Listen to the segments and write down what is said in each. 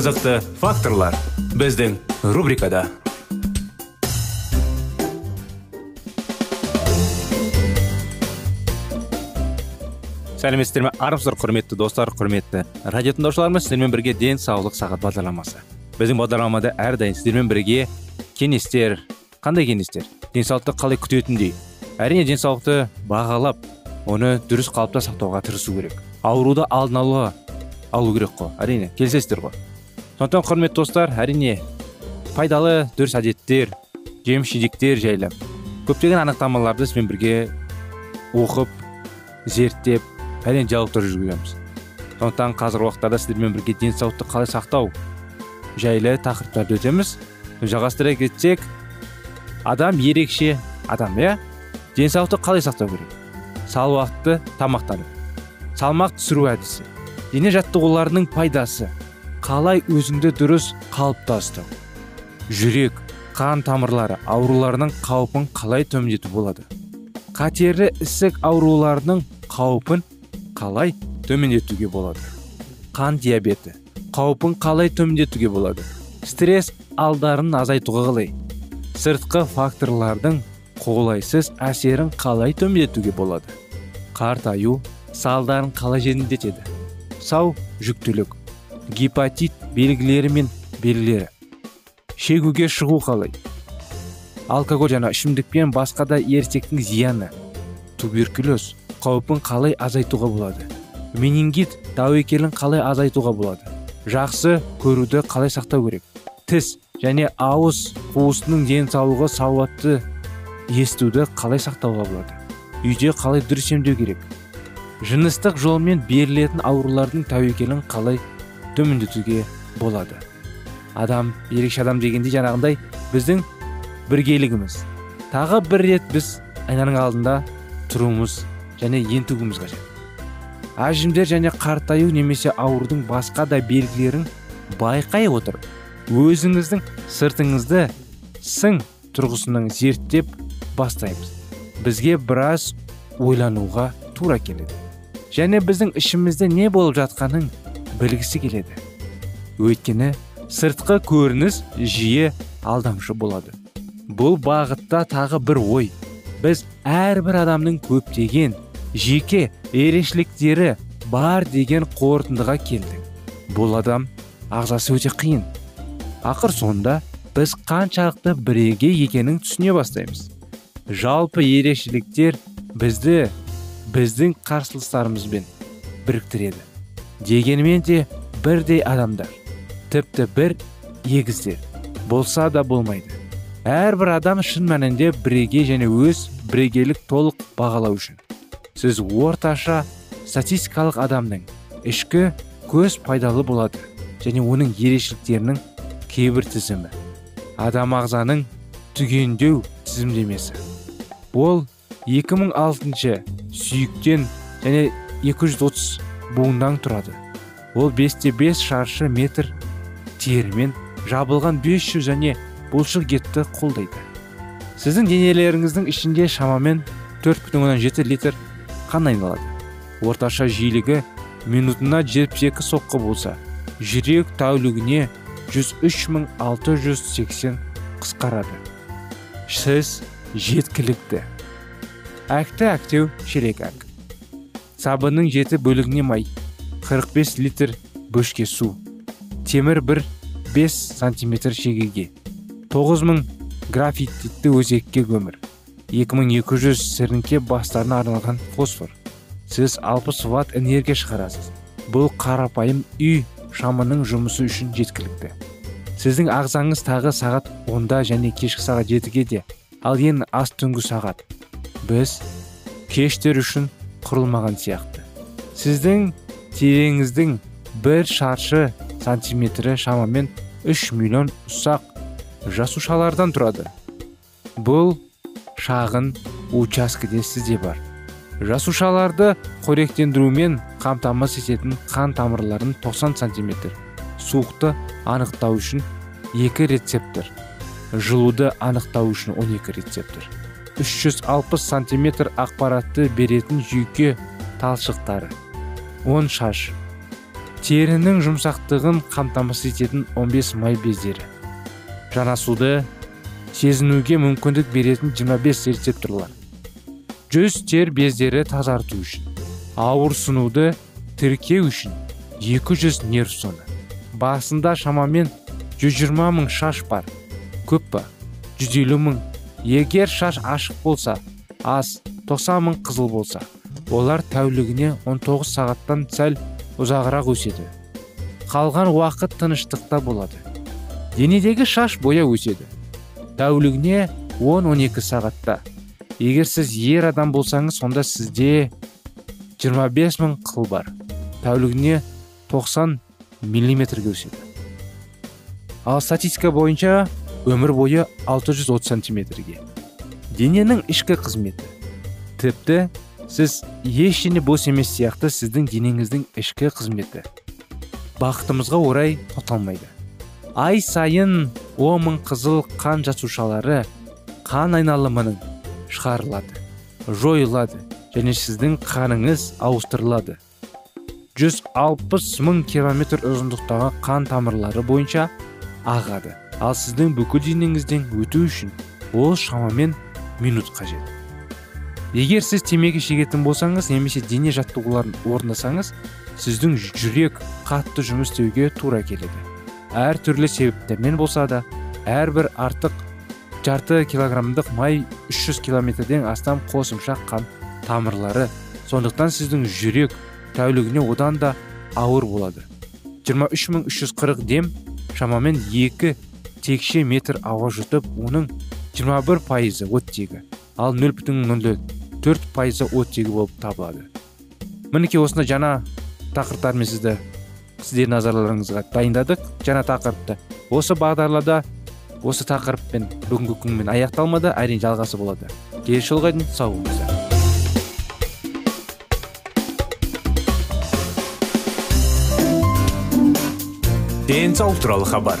Қызықты факторлар біздің рубрикада. Сәлеметсіздер ме армысыздар құрметті достар құрметті радио тыңдаушыларымыз сіздермен бірге денсаулық сағат бағдарламасы. Біздің бағдарламада әрдайым сіздермен бірге кеңестер қандай кеңестер? Денсаулықты қалай күтетіндей әрине денсаулықты бағалап оны дұрыс қалыпта сақтауға тырысу керек. Ауруды алдын ала алу керек қой. Әрине келісесіздер ғой. Сондықтан құрметті достар әрине пайдалы дұрыс әдеттер жеміс жидектер жайлы көптеген анықтамаларды сізбен бірге оқып зерттеп әрине диалогтар жүргіземіз. Сондықтан қазіргі уақыттарда сіздермен бірге денсаулықты қалай сақтау жайлы тақырыптарды өтеміз. Жалғастыра кетсек адам ерекше адам иә? Денсаулықты қалай сақтау керек? Салауатты тамақтану салмақ түсіру әдісі дене жаттығуларының пайдасы қалай өзіңді дұрыс қалыпта ұстау жүрек қан тамырлары ауруларының қаупін қалай төмендету болады? Қатерлі ісік ауруларының қаупін қалай төмендетуге болады? Қан диабеті қаупін қалай төмендетуге болады? Стресс алдарын азайтуға қалай? Сыртқы факторлардың қолайсыз әсерін қалай төмендетуге болады? Қартаю салдарын қалай жеңілдетеді? Сау жүктілік гепатит белгілері мен белгілері. Шегуге шығу қалай? Алкоголь және ішімдікпен басқа да ересектің зияны. Туберкулез қаупін қалай азайтуға болады? Менингит тәуекелін қалай азайтуға болады? Жақсы көруді қалай сақтау керек? Тіс және ауыз қуысының денсаулығы салауатты естуді қалай сақтауға болады? Үйде қалай дұрыс емдеу керек? Жыныстық жолмен берілетін аурулардың тәуекелін қалай төмендетуге болады. Адам ерекше адам дегенде жаңағындай біздің біргелігіміз. Тағы бір рет біз айнаның алдында тұруымыз және ентігуіміз қажет. Әжімдер және қартаю немесе аурудың басқа да белгілерін байқай отырып өзіңіздің сыртыңызды сын тұрғысынан зерттеп бастаймыз. Бізге біраз ойлануға тура келеді. Және біздің ішімізде не болып жатқанын білгісі келеді. Өйткені сыртқы көрініс жиі алдамшы болады. Бұл бағытта тағы бір ой. Біз әрбір адамның көптеген жеке ерекшеліктері бар деген қорытындыға келдік. Бұл адам ағзасы өте қиын. Ақыр соңында біз қаншалықты бірегей екенін түсіне бастаймыз. Жалпы ерекшеліктер бізді біздің қарсылыстарымызбен біріктіреді. Дегенмен де бірдей адамдар тіпті бір егіздер болса да болмайды. Әрбір адам шын мәнінде бірегей және өз бірегейлік толық бағалау үшін. Сіз орташа статистикалық адамның ішкі көз пайдалы болады және оның ерекшеліктерінің кейбір тізімі адам ағзаның түгендеу тізімдемесі. Ол 2006 сүйіктен және 230 буыннан тұрады. Ол 5-те 5 шаршы метр терімен жабылған 500 және бұлшық етті қолдайды. Сіздің денелеріңіздің ішінде шамамен 4,7 литр қан айналады. Орташа жиілігі минутына 72 соққы болса жүрек тәулігіне 103680 қысқарады. Сіз жеткілікті. Әкті әктеу шелек әк. Сабынның жеті бөлігіне май 45 литр бөшке су темір бір бес сантиметр шегеге тоғыз мың графитті өзекке көмір 2200 сіріңке бастарына арналған фосфор. Сіз 60 ватт энергия шығарасыз. Бұл қарапайым үй шамының жұмысы үшін жеткілікті. Сіздің ағзаңыз тағы сағат 10 және кешкі сағат 7-ге де ал ең аз түнгі сағат. Біз кештер үшін құрылмаған сияқты. Сіздің тереңіздің бір шаршы сантиметрі шамамен 3 миллион ұсақ жасушалардан тұрады. Бұл шағын учаскеде сізде бар. Жасушаларды қоректендірумен қамтамасыз ететін қан тамырларын 90 сантиметр суықты анықтау үшін екі рецептор жылуды анықтау үшін 12 рецептор. 360 сантиметр ақпаратты беретін жүйке талшықтары. 10 шаш. Терінің жұмсақтығын қамтамасыз ететін 15 май бездері. Жанасуды сезінуге мүмкіндік беретін 25 рецепторлар. Жүз тер бездері тазарту үшін. Ауырсынуды тіркеу үшін 200 нерв соны басында шамамен 120 мың шаш бар. Көп па? 150 мың. Егер шаш ашық болса аз 90 мың қызыл болса олар тәулігіне 19 сағаттан сәл ұзағырақ өседі. Қалған уақыт тыныштықта болады. Денедегі шаш боя өседі. Тәулігіне 10-12 сағатта. Егер сіз ер адам болсаңыз сонда сізде 25 мың қыл бар. Тәулігіне 90 миллиметрге өседі. Ал статистика бойынша өмір бойы 630 сантиметрге. Дененің ішкі қызметі. Тіпті сіз ештеңе бос емес сияқты сіздің денеңіздің ішкі қызметі. Бақытымызға орай тоқталмайды ай сайын он қызыл қан жасушалары қан айналымының шығарылады жойылады және сіздің қаныңыз ауыстырылады. 160 мың километр ұзындықтағы қан тамырлары бойынша ағады. Ал сіздің бүкіл денеңізден өту үшін ол шамамен минут қажет. Егер сіз темекі шегетін болсаңыз немесе дене жаттығуларын орындасаңыз сіздің жүрек қатты жұмыс істеуге тура келеді. Әр түрлі себептермен болса да әрбір артық жарты килограммдық май 300 километрден астам қосымша қан тамырлары. Сондықтан сіздің жүрек тәулігіне одан да ауыр болады. 23340 дем шамамен 2 текше метр ауа жұтып оның 21 пайызы оттегі ал 0,04 төрт пайызы оттегі болып табылады. Мінекей осындай жаңа тақырыптармен сізді сіздердің назарларыңызға дайындадық. Жаңа тақырыпты осы бағдарлада осы тақырыппен бүгінгі күнмен аяқталмады әрине жалғасы болады. Келесі жолға дейін сау болыңыздар денсаулық туралы хабар.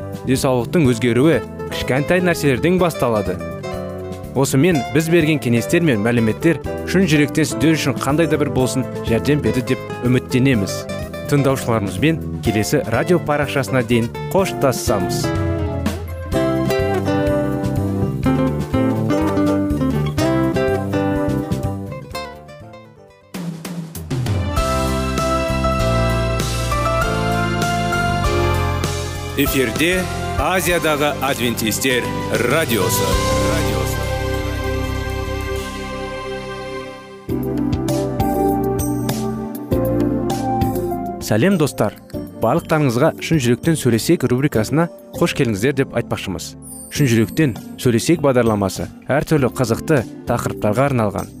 Денсаулықтың өзгеруі кішкентай нәрселерден басталады. Осымен біз берген кеңестер мен мәліметтер шын жүректен сіздер үшін қандай да бір болсын жәрдем берді деп үміттенеміз. Тыңдаушыларымызбен келесі радио парақшасына дейін қоштассамыз эфирде азиядағы адвентистер радиосы. Сәлем достар. Барлықтарыңызға шын жүректен сөйлесек рубрикасына қош келдіңіздер деп айтпақшымыз. Шын жүректен сөйлесек бағдарламасы әртүрлі қызықты тақырыптарға арналған.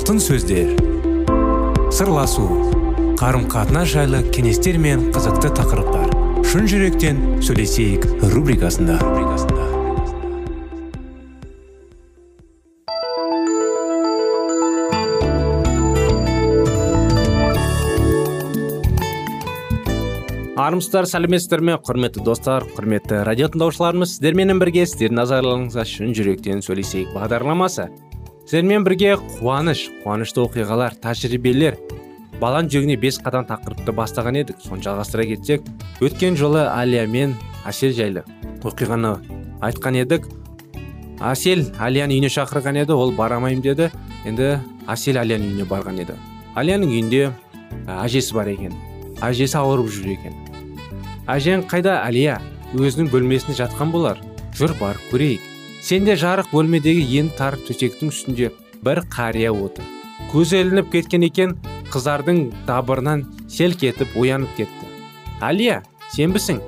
Алтын сөздер. Сырласу қарым қатынас жайлы кеңестер мен қызықты тақырыптар. Шын жүректен сөйлесейік рубрикасында. Армысыздар сәлеметсіздер ме? Құрметті достар құрметті радио тыңдаушыларымыз сіздерменен бірге сіздердің назарларыңызға шын жүректен сөйлесейік бағдарламасы. Сіздермен бірге қуаныш қуанышты оқиғалар тәжірибелер баланың жүрегіне бес қадам тақырыпты бастаған едік. Соны жалғастыра кетсек өткен жолы алия мен әсел жайлы оқиғаны айтқан едік. Әсел алияны үйіне шақырған еді ол барамаймын деді. Енді әсел алияның үйіне барған еді. Алияның үйінде әжесі бар екен. Әжесі ауырып жүр екен. Әжең қайда? Әлия өзінің бөлмесінде жатқан болар. Жүр бар көрейік. Сенде жарық бөлмедегі ең тар төсектің үстінде бір қария отыр. Көзі ілініп кеткен екен қыздардың дабырынан селк етіп оянып кетті. Әлия сенбісің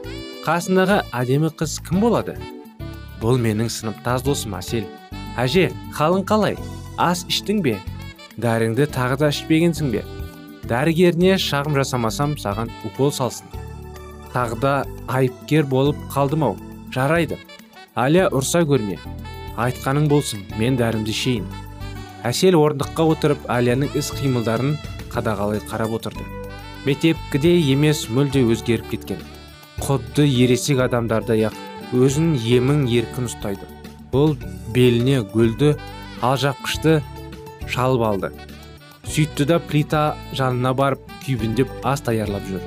қасындағы әдемі қыз кім болады? Бұл менің сыныптас досым әсел әже қалың қалай? Ас іштің бе? Дәріңді тағы да ішпегенсің бе? Дәрігеріне шағым жасамасам саған укол салсын. Тағы да айыпкер болып қалдым ау жарайды. Әлия ұрса көрме. Айтқаның болсын мен дәрімді ішейін. Әсел орындыққа отырып әлияның іс қимылдарын қадағалай қарап отырды. Мектепкідей емес мүлде өзгеріп кеткен. Құдды ересек адамдардай ақ өзін емін еркін ұстайды. Ол беліне гүлді алжапқышты шалып алды. Сөйтті да плита жанына барып күйбіндеп ас даярлап жүр.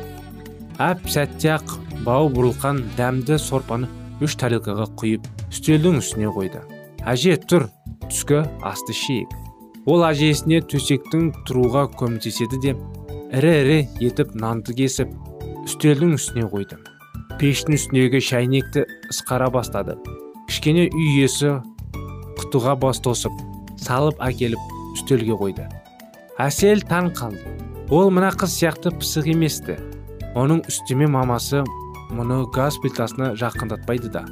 Әп сәтте ақ бау бұрылған дәмді сорпаны үш тарелкаға құйып үстелдің үстіне қойды. Әже тұр түскі асты ішейік ол әжесіне төсектің тұруға көмектеседі де ірі ірі етіп нанды кесіп үстелдің үстіне қойды. Пештің үстіндегі шәйнекті ысқара бастады. Кішкене үй иесі құтыға бас тосып салып әкеліп үстелге қойды. Әсел таң қалды. Ол мына қыз сияқты пысық еместі оның үстеме мамасы мұны газ плитасына жақындатпайды да.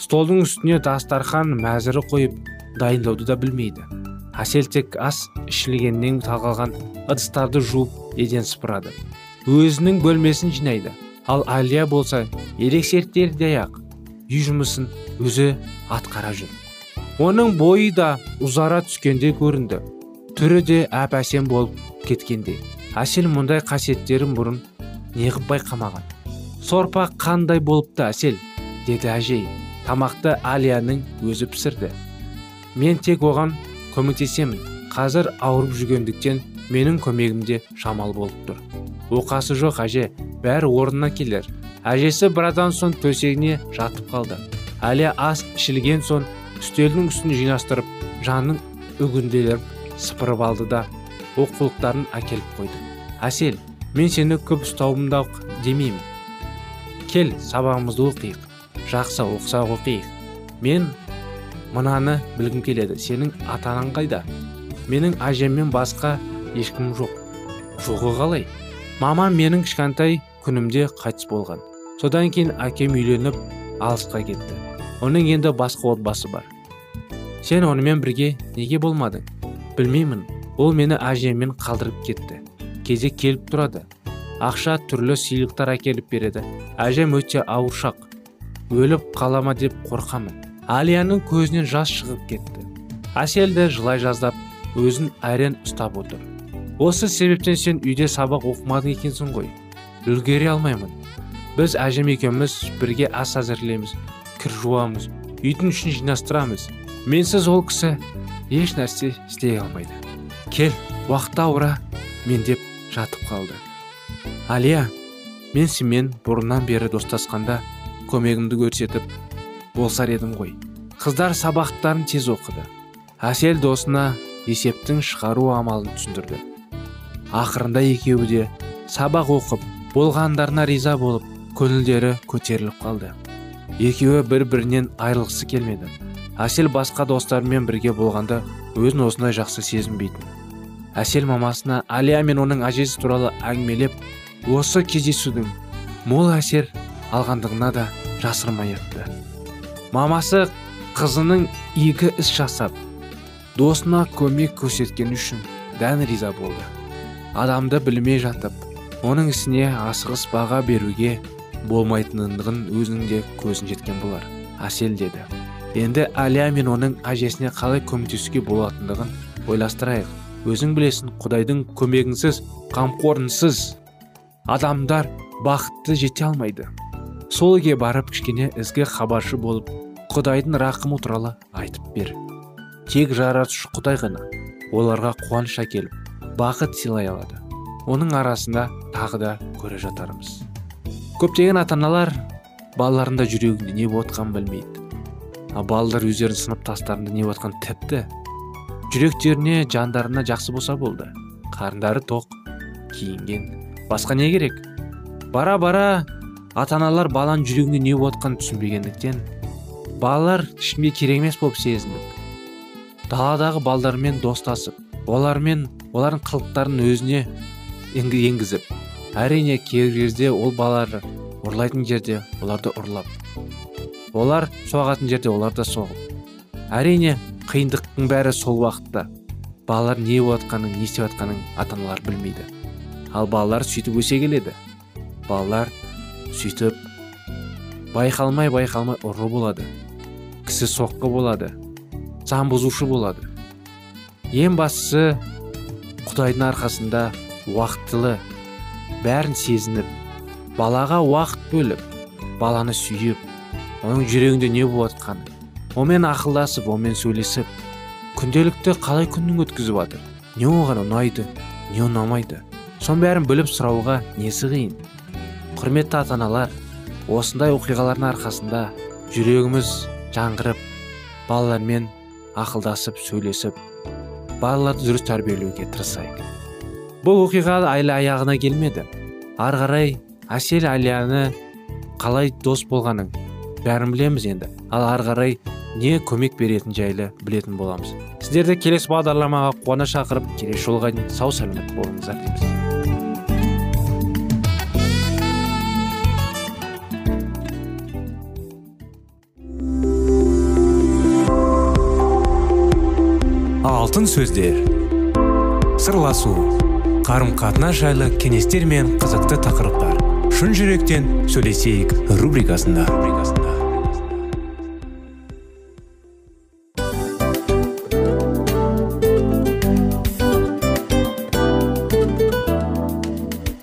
Столдың үстіне дастархан мәзірі қойып дайындауды да білмейді. Әсел тек ас ішілгеннен қалған ыдыстарды жуып еден сыпырады. Өзінің бөлмесін жинайды. Ал әлия болса ерекшеліктердей ақ үй жұмысын өзі атқара жүр. Оның бойы да ұзара түскенде көрінді. Түрі де әп әсем болып кеткендей. Әсел мұндай қасиеттерін бұрын неғып байқамаған. Сорпа қандай болыпты әсел? деді әжей. Тамақты алияның өзі пісірді. Мен тек оған көмектесемін. Қазір ауырып жүргендіктен менің көмегімде шамал болып тұр. Оқасы жоқ әже. Бәрі орнына келер. Әжесі біраздан соң төсегіне жатып қалды. Әлия ас ішілген соң үстелдің үстін жинастырып жанның үгінделіп сыпырып алды да оқулықтарын әкеліп қойды. Әсел мен сені көп ұстауымды демеймін. Кел сабағымызды оқиық жақсы оқысақ оқиық. Мен мынаны білгім келеді сенің ата анаң қайда? Менің әжеммен басқа ешкім жоқ. Жоғы қалай? Мамам менің кішкентай күнімде қайтыс болған. Содан кейін әкем үйленіп алысқа кетті. Оның енді басқа отбасы бар. Сен онымен бірге неге болмадың? Білмеймін. Ол мені әжеммен қалдырып кетті. Кезек келіп тұрады. Ақша түрлі сыйлықтар әкеліп береді. Әжем өте ауыршақ. Өліп қалама деп қорқамын. Алияның көзінен жас шығып кетті. Әсел де жылай жаздап өзін әрең ұстап отыр. Осы себептен сен үйде сабақ оқымадың екенсің ғой. Үлгере алмаймын. Біз әжем екеуміз бірге ас әзірлейміз кір жуамыз үйдің ішін жинастырамыз. Менсіз ол кісі еш нәрсе істей алмайды. Кел уақыт ауыра мен деп жатып қалды. Алия мен сенімен бұрыннан бері достасқанда көмегімді көрсетіп болсар едім ғой. Қыздар сабақтарын тез оқыды. Әсел досына есептің шығару амалын түсіндірді. Ақырында екеуі де сабақ оқып болғандарына риза болып көңілдері көтеріліп қалды. Екеуі бір бірінен айырылғысы келмеді. Әсел басқа достарымен бірге болғанда өзін осындай жақсы сезінбейтін. Әсел мамасына алия мен оның әжесі туралы әңгімелеп осы кездесудің мол әсер алғандығына да жасырмай айтты мамасы қызының игі іс жасап досына көмек көрсеткені үшін дән риза болды. Адамды білмей жатып оның ісіне асығыс баға беруге болмайтындығын өзінің де көзін жеткен болар әсел деді. Енді әлия мен оның әжесіне қалай көмектесуге болатындығын ойластырайық. Өзің білесің құдайдың көмегінсіз қамқорынсыз адамдар бақытты жете алмайды. Сол үйге барып кішкене ізгі хабаршы болып құдайдың рақымы туралы айтып бер. Тек жаратушы құдай ғана оларға қуаныш әкеліп бақыт сыйлай алады. Оның арасында тағы да көре жатармыз. Көптеген ата аналар балаларында жүрегінде не болып білмейді. Ал балалар өздерінің сыныптастарында не болып тіпті жүректеріне жандарына жақсы болса болды. Қарындары тоқ киінген. Басқа не керек? Бара бара ата аналар баланың жүрегінде не болып жатқанын түсінбегендіктен балалар ешкімге керек емес болып сезініп даладағы балдармен достасып олармен олардың қылықтарын өзіне енгізіп әрине кей кезде ол балалар ұрлайтын жерде оларды ұрлап олар соғатын жерде оларды соғып әрине қиындықтың бәрі сол уақытта. Балалар не болып жатқанын не істеп жатқанын ата аналар білмейді. Ал балалар сөйтіп өсе келеді. Балалар сөйтіп байқалмай байқалмай ұры болады. Кісі соққы болады. Заң бұзушы болады. Ең бастысы құдайдың арқасында уақытылы бәрін сезініп балаға уақыт бөліп баланы сүйіп оның жүрегінде не болып жатқанын онымен ақылдасып онымен сөйлесіп күнделікті қалай күнін өткізіп жатыр не оған ұнайды не ұнамайды? Соның бәрін біліп сұрауға несі қиын? Құрметті ата аналар осындай оқиғалардың арқасында жүрегіміз жаңғырып балалармен ақылдасып сөйлесіп балаларды дұрыс тәрбиелеуге тырысайық. Бұл оқиға әлі аяғына келмеді. Ары қарай әсел әлияны қалай дос болғанын бәрін білеміз енді. Ал ары қарай не көмек беретін жайлы білетін боламыз. Сіздерді келесі бағдарламаға қуана шақырып келесі жолға дейін сау сәлемет болыңыздар дейміз. Алтын сөздер. Сырласу. Қарым қатынас жайлы кеңестер мен қызықты тақырыптар. Шын жүректен сөйлесейік рубрикасында.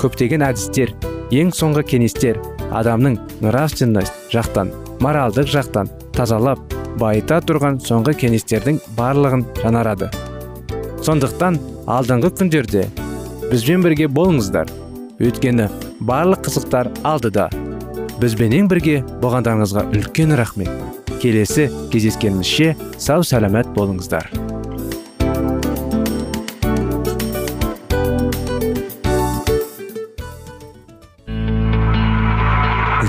көптеген әдістер ең соңғы кеңестер адамның нравственность жақтан моральдық жақтан тазалап байыта тұрған соңғы кеңестердің барлығын жанарады. сондықтан алдыңғы күндерде бізбен бірге болыңыздар. Өйткені барлық қызықтар алдыда. Бізбенен бірге болғандарыңызға үлкен рахмет. Келесі кездескенімізше сау сәлемет болыңыздар.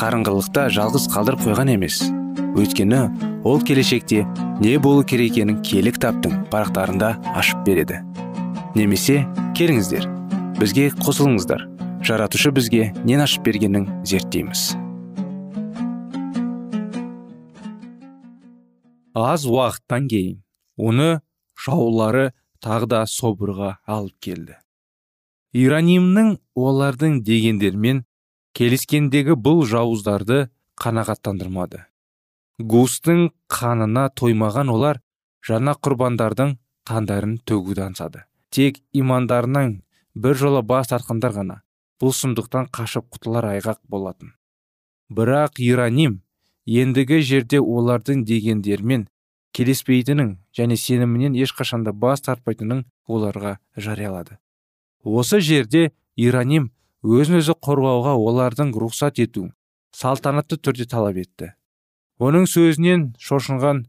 қарыңғылықта жалғыз қалдырып қойған емес. Өйткені ол келешекте не болу керек екенін кітаптың парақтарында ашып береді. Немесе келіңіздер бізге қосылыңыздар. Жаратушы бізге нен ашып бергенін зерттейміз. Аз уақыттан кейін оны жаулары тағы да алып келді. Иронимнің олардың дегендермен келіскендегі бұл жауыздарды қанағаттандырмады. Густың қанына тоймаған олар жаңа құрбандардың қандарын төгуді аңсады. Тек имандарынан бір жолы бас тартқандар ғана бұл сұмдықтан қашып құтылар айғақ болатын. Бірақ ираним ендігі жерде олардың дегендермен келеспейтінін және сенімінен ешқашанда бас тартпайтынын оларға жариялады осы жерде ираним өзін өзі қорғауға олардың рұқсат ету салтанатты түрде талап етті. Оның сөзінен шошынған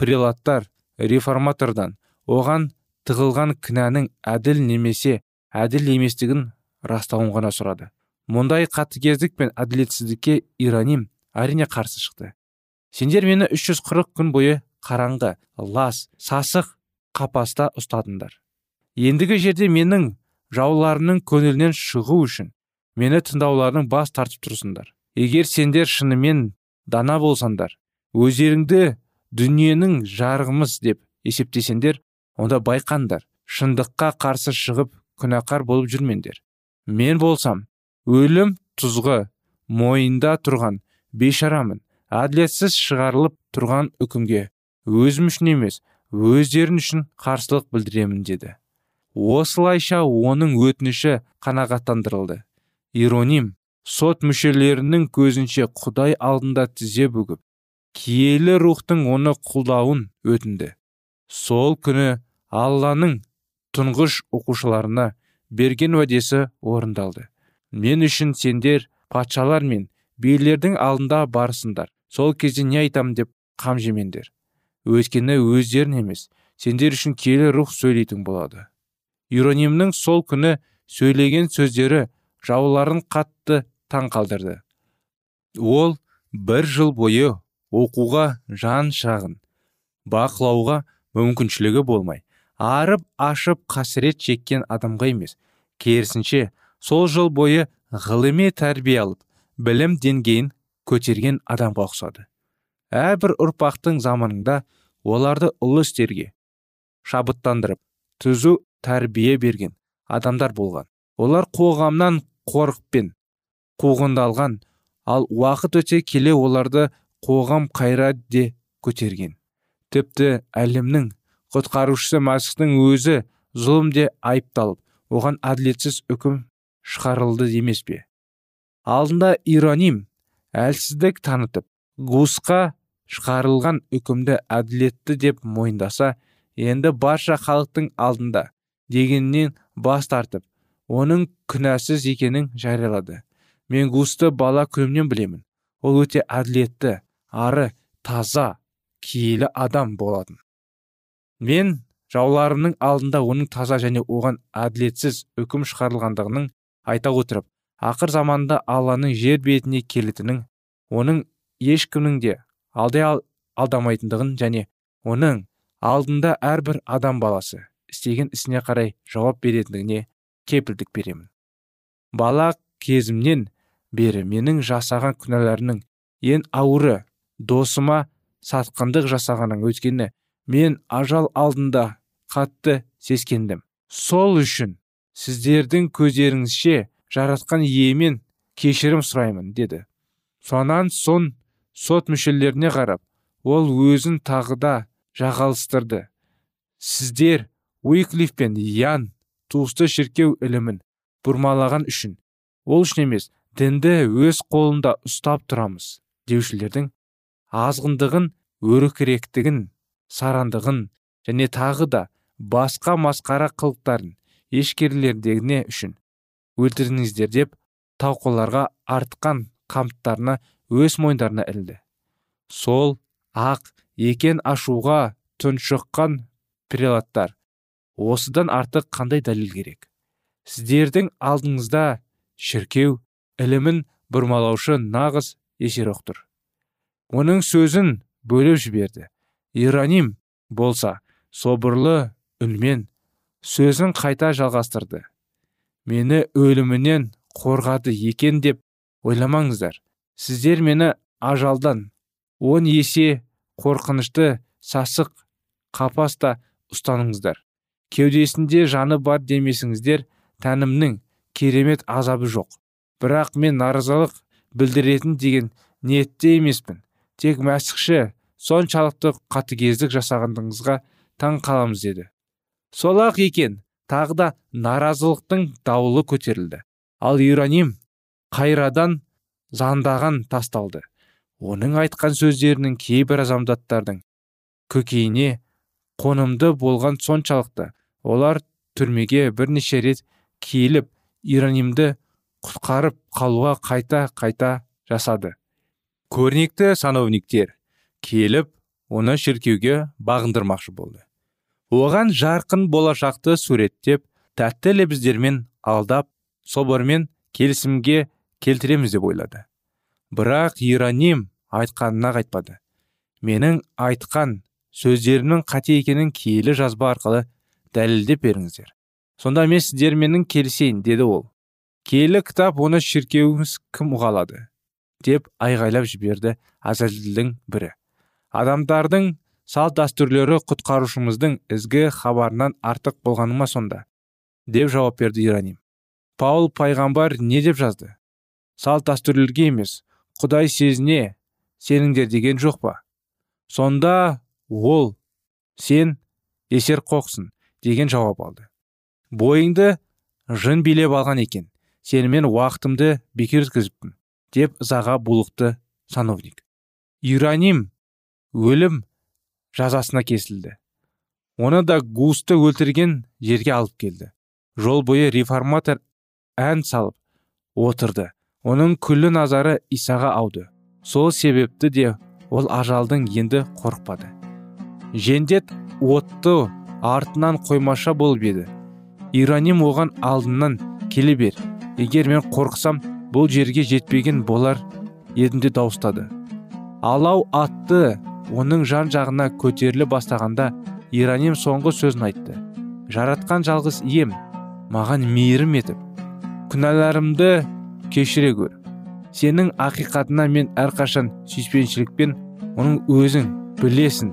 прелаттар реформатордан оған тығылған кінәнің әділ немесе әділ еместігін растауын ғана сұрады. Мұндай қатыгездік пен әділетсіздікке ираним әрине қарсы шықты. Сендер мені 340 күн бойы қараңғы лас сасық қапаста ұстадыңдар. Ендігі жерде менің жауларының көңілінен шығу үшін мені тыңдауларының бас тартып тұрсыңдар. Егер сендер шынымен дана болсаңдар өздеріңді дүниенің жарығымыз деп есептесеңдер онда байқаңдар шындыққа қарсы шығып күнәқар болып жүрмеңдер. Мен болсам өлім тұзғы мойында тұрған бейшарамын әділетсіз шығарылып тұрған үкімге өзім үшін емес өздерін үшін қарсылық білдіремін деді. Осылайша оның өтініші қанағаттандырылды. Ироним сот мүшелерінің көзінше құдай алдында тізе бүгіп киелі рухтың оны құлдауын өтінді. Сол күні алланың тұңғыш оқушыларына берген уәдесі орындалды. Мен үшін сендер патшалар мен билердің алдында барысыңдар сол кезде не айтам деп қам жемеңдер. Өйткені өздерін емес сендер үшін киелі рух сөйлейтін болады иронимнің сол күні сөйлеген сөздері жауларын қатты таң қалдырды. Ол бір жыл бойы оқуға жан шағын бақылауға мүмкіншілігі болмай арып ашып қасірет шеккен адамға емес. Керісінше сол жыл бойы ғылыми тәрбие алып білім деңгейін көтерген адамға ұқсады. Әрбір ұрпақтың заманында оларды ұлы істерге шабыттандырып түзу тәрбие берген адамдар болған. Олар қоғамнан қорықпен қуғындалған. Ал уақыт өте келе оларды қоғам қайрат де көтерген. Тіпті әлемнің құтқарушысы масықтың өзі зұлымде айыпталып оған әділетсіз үкім шығарылды емес пе? Алдында ироним әлсіздік танытып гусқа шығарылған үкімді әділетті деп мойындаса енді барша халықтың алдында дегеннен бас тартып оның күнәсіз екенін жариялады. Мен густы бала күнімнен білемін. Ол өте әділетті ары таза киелі адам болатын мен жауларымның алдында оның таза және оған әділетсіз үкім шығарылғандығының айта отырып ақыр заманда алланың жер бетіне келетінін оның ешкімнің де алдай алдамайтындығын және оның алдында әрбір адам баласы істеген ісіне қарай жауап беретіндігіне кепілдік беремін. Бала кезімнен бері менің жасаған күнәларымның ең ауыры досыма сатқындық жасағаның өткені мен ажал алдында қатты сескендім. Сол үшін сіздердің көздеріңізше жаратқан иемен кешірім сұраймын деді. Сонан соң сот мүшелеріне қарап ол өзін тағы да жағалыстырды сіздер уиклиф пен ян туысты шіркеу ілімін бұрмалаған үшін ол үшін емес дінді өз қолында ұстап тұрамыз деушілердің азғындығын өрікіректігін сарандығын және тағы да басқа масқара қылықтарын ешкерлердегіне үшін өлтірдіңіздер деп тауқыларға артқан қамыттарына өз мойындарына ілді сол ақ екен ашуға тұншыққан прелаттар осыдан артық қандай дәлел керек? Сіздердің алдыңызда шіркеу ілімін бұрмалаушы нағыз есероқ тұр оның сөзін бөліп жіберді. Ираним болса собырлы үнмен сөзін қайта жалғастырды. Мені өлімінен қорғады екен деп ойламаңыздар. Сіздер мені ажалдан он есе қорқынышты сасық қапаста ұстаныңыздар. Кеудесінде жаны бар демесіңіздер тәнімнің керемет азабы жоқ. Бірақ мен наразылық білдіретін деген ниетте емеспін. Тек мәсіхші соншалықты қатыгездік жасағандығыңызға таң қаламыз деді. Сол ақ екен тағы да наразылықтың дауылы көтерілді. Ал иероним қайрадан зандаған тасталды. Оның айтқан сөздерінің кейбір азамдаттардың көкейіне қонымды болған соншалықты олар түрмеге бірнеше рет киіліп иронимді құтқарып қалуға қайта қайта жасады. Көрнекті сановниктер келіп оны шіркеуге бағындырмақшы болды. Оған жарқын болашақты суреттеп тәтті лебіздермен алдап собормен келісімге келтіреміз деп ойлады. Бірақ иероним айтқанына қайтпады. Менің айтқан сөздерімнің қате екенін киелі жазба арқылы дәлелдеп беріңіздер. Сонда мен сіздерменің келісейін деді ол. Киелі кітап оны шіркеуіңіз кім ұғалады? Деп айғайлап жіберді әзәзілдің бірі. Адамдардың салт дәстүрлері құтқарушымыздың ізгі хабарынан артық болғаны ма сонда? Деп жауап берді ираним. Паул пайғамбар не деп жазды? Салт дәстүрлерге емес құдай сезіне сеніңдер деген жоқ па? Сонда ол сен есер қоқсың деген жауап алды. Бойыңды жын билеп алған екен. Сенімен уақытымды бекер өткізіппін деп ызаға булықты сановник. Ираним өлім жазасына кесілді. Оны да густы өлтірген жерге алып келді. Жол бойы реформатор ән салып отырды. Оның күллі назары исаға ауды. Сол себепті де ол ажалдың енді қорықпады. Жендет отты артынан қоймаша болып еді. Ираним оған алдынан келе бер. Егер мен қорықсам бұл жерге жетпеген болар едім де дауыстады. Алау атты оның жан жағына көтеріле бастағанда ираним соңғы сөзін айтты. Жаратқан жалғыз ием маған мейірім етіп күнәларымды кешіре көр сенің ақиқатына мен әрқашан сүйіспеншілікпен оның өзің білесің